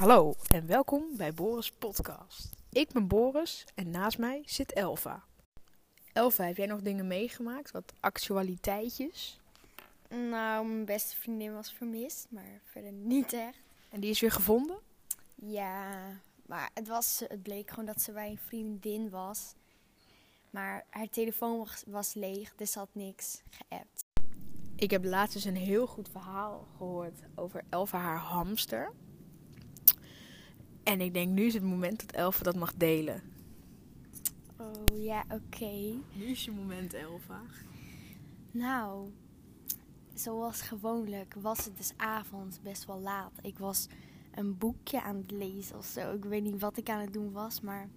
Hallo en welkom bij Boris Podcast. Ik ben Boris en naast mij zit Elva. Elva, heb jij nog dingen meegemaakt? Wat actualiteitjes? Nou, mijn beste vriendin was vermist, maar verder niet echt. En die is weer gevonden? Ja, maar het, was, het bleek gewoon dat ze bij een vriendin was. Maar haar telefoon was, was leeg, dus ze had niks geappt. Ik heb laatst eens een heel goed verhaal gehoord over Elva haar hamster. En ik denk nu is het moment dat Elva dat mag delen. Oh ja, oké. Nu is je moment, Elva. Nou, zoals gewoonlijk was het dus avond best wel laat. Ik was een boekje aan het lezen of zo. Ik weet niet wat ik aan het doen was, maar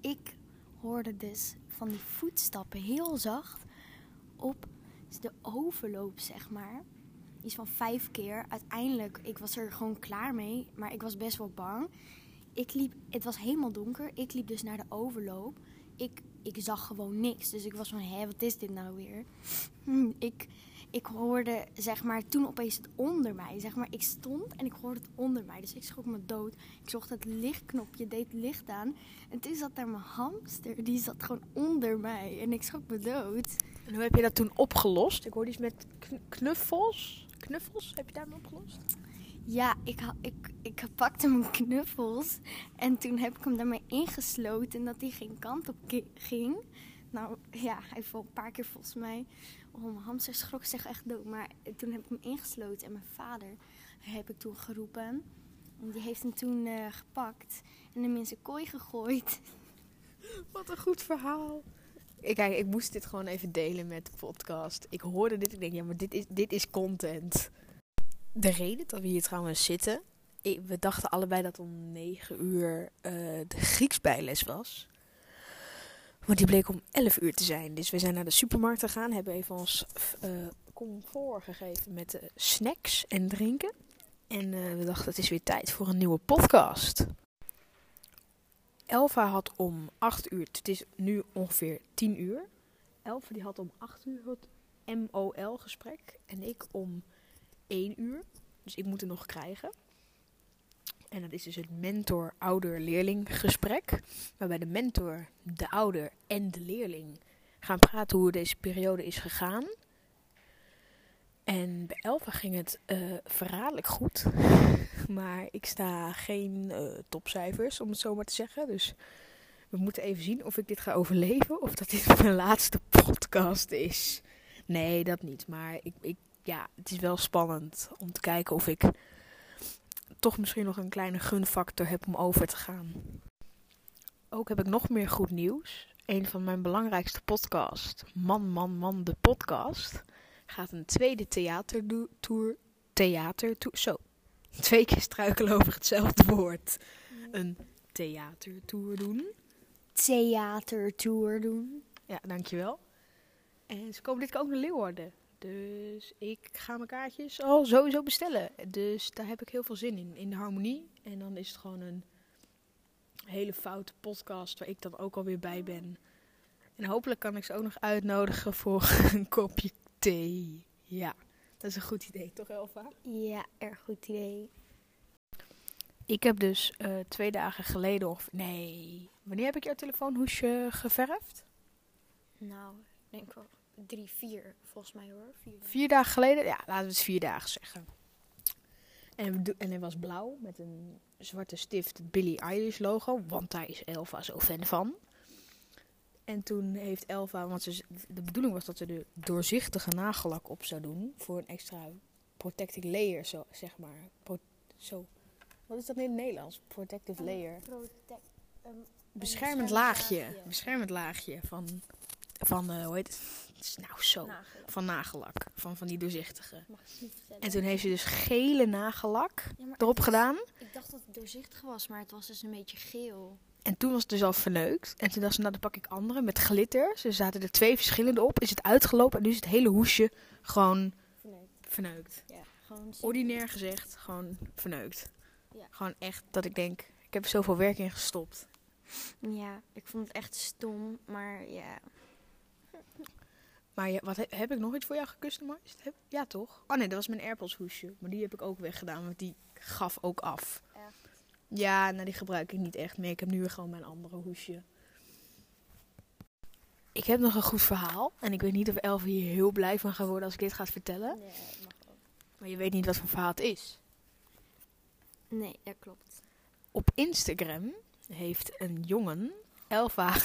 ik hoorde dus van die voetstappen heel zacht op de overloop, zeg maar. Van vijf keer. Uiteindelijk, ik was er gewoon klaar mee, maar ik was best wel bang. Ik liep, het was helemaal donker. Ik liep dus naar de overloop. Ik, ik zag gewoon niks. Dus ik was van, hé, wat is dit nou weer? ik, ik hoorde, zeg maar, toen opeens het onder mij. Zeg maar, ik stond en ik hoorde het onder mij. Dus ik schrok me dood. Ik zocht het lichtknopje, deed licht aan. En toen zat daar mijn hamster. Die zat gewoon onder mij. En ik schrok me dood. En hoe heb je dat toen opgelost? Ik hoorde iets met knuffels. Knuffels, heb je daarmee opgelost? Ja, ik, ik, ik pakte mijn knuffels. En toen heb ik hem daarmee ingesloten. Dat hij geen kant op ging. Nou ja, hij viel een paar keer volgens mij. Oh, mijn hamster schrok zich echt dood. Maar toen heb ik hem ingesloten. En mijn vader heb ik toen geroepen. En die heeft hem toen uh, gepakt. En hem in zijn kooi gegooid. Wat een goed verhaal. Ik, kijk, ik moest dit gewoon even delen met de podcast. Ik hoorde dit. Ik denk, ja, maar dit is, dit is content. De reden dat we hier trouwens zitten. we dachten allebei dat om 9 uur uh, de Grieks bijles was. Maar die bleek om 11 uur te zijn. Dus we zijn naar de supermarkt gegaan. Hebben even ons uh, comfort gegeven met uh, snacks en drinken. En we dachten, het is weer tijd voor een nieuwe podcast. Elva had om 8 uur, het is nu ongeveer 10 uur. Elva die had om 8 uur het MOL-gesprek. En ik om 1 uur. Dus ik moet het nog krijgen. En dat is dus het mentor-ouder-leerling gesprek. Waarbij de mentor, de ouder en de leerling gaan praten hoe deze periode is gegaan. En bij Elva ging het uh, verraderlijk goed. maar ik sta geen uh, topcijfers, om het zo maar te zeggen. Dus we moeten even zien of ik dit ga overleven. Of dat dit mijn laatste podcast is. Nee, dat niet. Maar ik, ik, ja, het is wel spannend om te kijken of ik toch misschien nog een kleine gunfactor heb om over te gaan. Ook heb ik nog meer goed nieuws. Een van mijn belangrijkste podcasts, Man, Man, Man, de podcast, gaat een tweede theatertour. Theatertour. Zo. Twee keer struikelen over hetzelfde woord. Een theatertour doen. Theatertour doen. Ja, dankjewel. En ze komen dit keer ook naar Leeuwarden. Dus ik ga mijn kaartjes al sowieso bestellen. Dus daar heb ik heel veel zin in. In de harmonie. En dan is het gewoon een hele foute podcast waar ik dan ook alweer bij ben. En hopelijk kan ik ze ook nog uitnodigen voor een kopje thee. Ja, dat is een goed idee, toch Elva? Ja, erg goed idee. Ik heb dus uh, twee dagen geleden of... Nee, wanneer heb ik jouw telefoonhoesje geverfd? Nou, ik denk wel drie, vier volgens mij hoor. Vier dagen, vier dagen geleden? Ja, laten we het vier dagen zeggen. En, en hij was blauw met een zwarte stift Billie Eilish logo. Want daar is Elva zo fan van. En toen heeft Elva, want ze, de bedoeling was dat ze de doorzichtige nagellak op zou doen. Voor een extra protective layer, zo, zeg maar. Pro, zo. Wat is dat in het Nederlands? Protective layer. Protect, um, beschermend laagje. laagje. Beschermend laagje van, van uh, hoe heet het? Nou zo. Nagellak. Van nagellak. Van, van die doorzichtige. En toen heeft ze dus gele nagellak ja, erop gedaan. Ik dacht dat het doorzichtig was, maar het was dus een beetje geel. En toen was het dus al verneukt. En toen dacht ze, nou dan pak ik andere met glitter. Ze zaten er twee verschillende op. Is het uitgelopen en nu is het hele hoesje gewoon verneukt. verneukt. Ja, gewoon Ordinair gezegd, gewoon verneukt. Ja. Gewoon echt dat ik denk, ik heb er zoveel werk in gestopt. Ja, ik vond het echt stom, maar ja. Maar ja, wat heb ik nog iets voor jou gecustomized? Ja, toch? Oh nee, dat was mijn Airpods hoesje. Maar die heb ik ook weggedaan, want die gaf ook af. Ja, nou die gebruik ik niet echt meer. Ik heb nu weer gewoon mijn andere hoesje. Ik heb nog een goed verhaal. En ik weet niet of Elf hier heel blij van gaat worden als ik dit ga vertellen. Nee, mag ook. Maar je weet niet wat voor verhaal het is. Nee, dat klopt. Op Instagram heeft een jongen Elva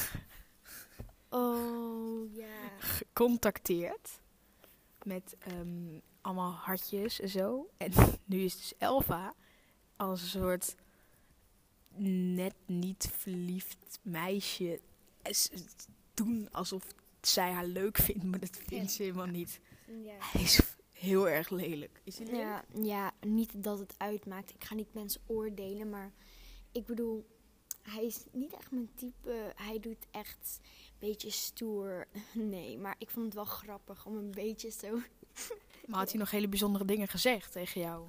Oh, ja. gecontacteerd. Met ehm, allemaal hartjes en zo. En nu is dus Elva als een soort net niet verliefd meisje doen alsof zij haar leuk vindt, maar dat vindt ze helemaal niet. Ja. Hij is heel erg lelijk. Is hij lelijk? Ja, ja, niet dat het uitmaakt. Ik ga niet mensen oordelen, maar ik bedoel, hij is niet echt mijn type. Hij doet echt een beetje stoer. Nee, maar ik vond het wel grappig om een beetje zo. Maar had hij nog hele bijzondere dingen gezegd tegen jou?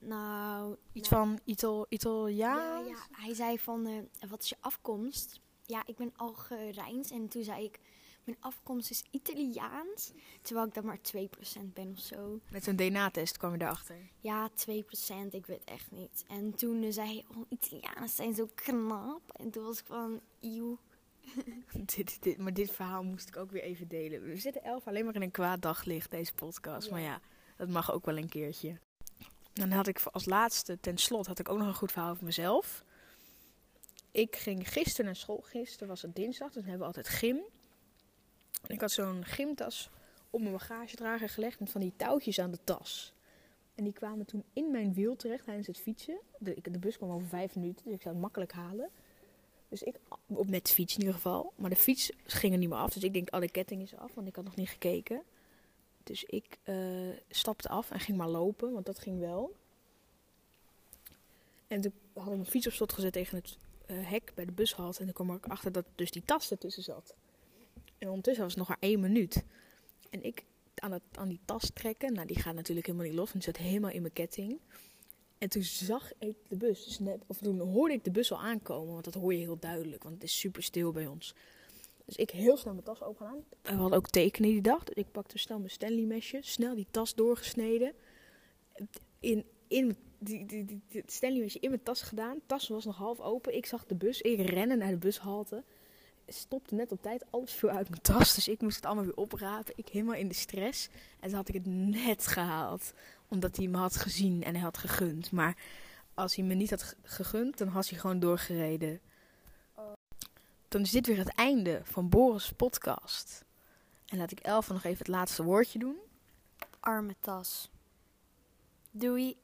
Nou, Iets nou, van Ital ja, Italiaans? ja, hij zei van, eh, wat is je afkomst? Ja, ik ben Algerijns en toen zei ik, mijn afkomst is Italiaans. Terwijl ik dan maar 2% ben of zo. Met een DNA-test kwam je erachter. Ja, 2%, ik weet echt niet. En toen eh, zei hij, oh, Italianen zijn zo knap. En toen was ik van, eeuw. dit, dit, maar dit verhaal moest ik ook weer even delen. We zitten elf alleen maar in een kwaad daglicht, deze podcast. Ja. Maar ja, dat mag ook wel een keertje. Dan had ik als laatste, ten slotte, had ik ook nog een goed verhaal over mezelf. Ik ging gisteren naar school. Gisteren was het dinsdag, dus hebben we altijd gym. En ik had zo'n gymtas op mijn bagagedrager gelegd met van die touwtjes aan de tas. En die kwamen toen in mijn wiel terecht tijdens het fietsen. De, de bus kwam over vijf minuten, dus ik zou het makkelijk halen. Dus ik, op met fiets in ieder geval. Maar de fiets ging er niet meer af. Dus ik denk, de ketting is af, want ik had nog niet gekeken. Dus ik eh, stapte af en ging maar lopen, want dat ging wel. En toen had ik mijn fiets op slot gezet tegen het eh, hek bij de bushalte. En toen kwam ik achter dat dus die tas ertussen zat. En ondertussen was het nog maar één minuut. En ik aan, het, aan die tas trekken. Nou, die gaat natuurlijk helemaal niet los, want die zat helemaal in mijn ketting. En toen zag ik de bus, dus of toen hoorde ik de bus al aankomen, want dat hoor je heel duidelijk, want het is super stil bij ons. Dus ik heel snel mijn tas open gedaan. We hadden ook tekenen die dag, dus ik pakte snel mijn Stanley mesje, snel die tas doorgesneden. In, in die, die, Stanley mesje in mijn tas gedaan. Tas was nog half open. Ik zag de bus, ik rende naar de bushalte. Stopte net op tijd, alles viel uit mijn tas, dus ik moest het allemaal weer oprapen. Ik helemaal in de stress. En toen had ik het net gehaald omdat hij me had gezien en hij had gegund. Maar als hij me niet had ge- gegund, dan had hij gewoon doorgereden. Dan is dit weer het einde van Boris' podcast. En laat ik Elfa nog even het laatste woordje doen. Arme tas. Doei.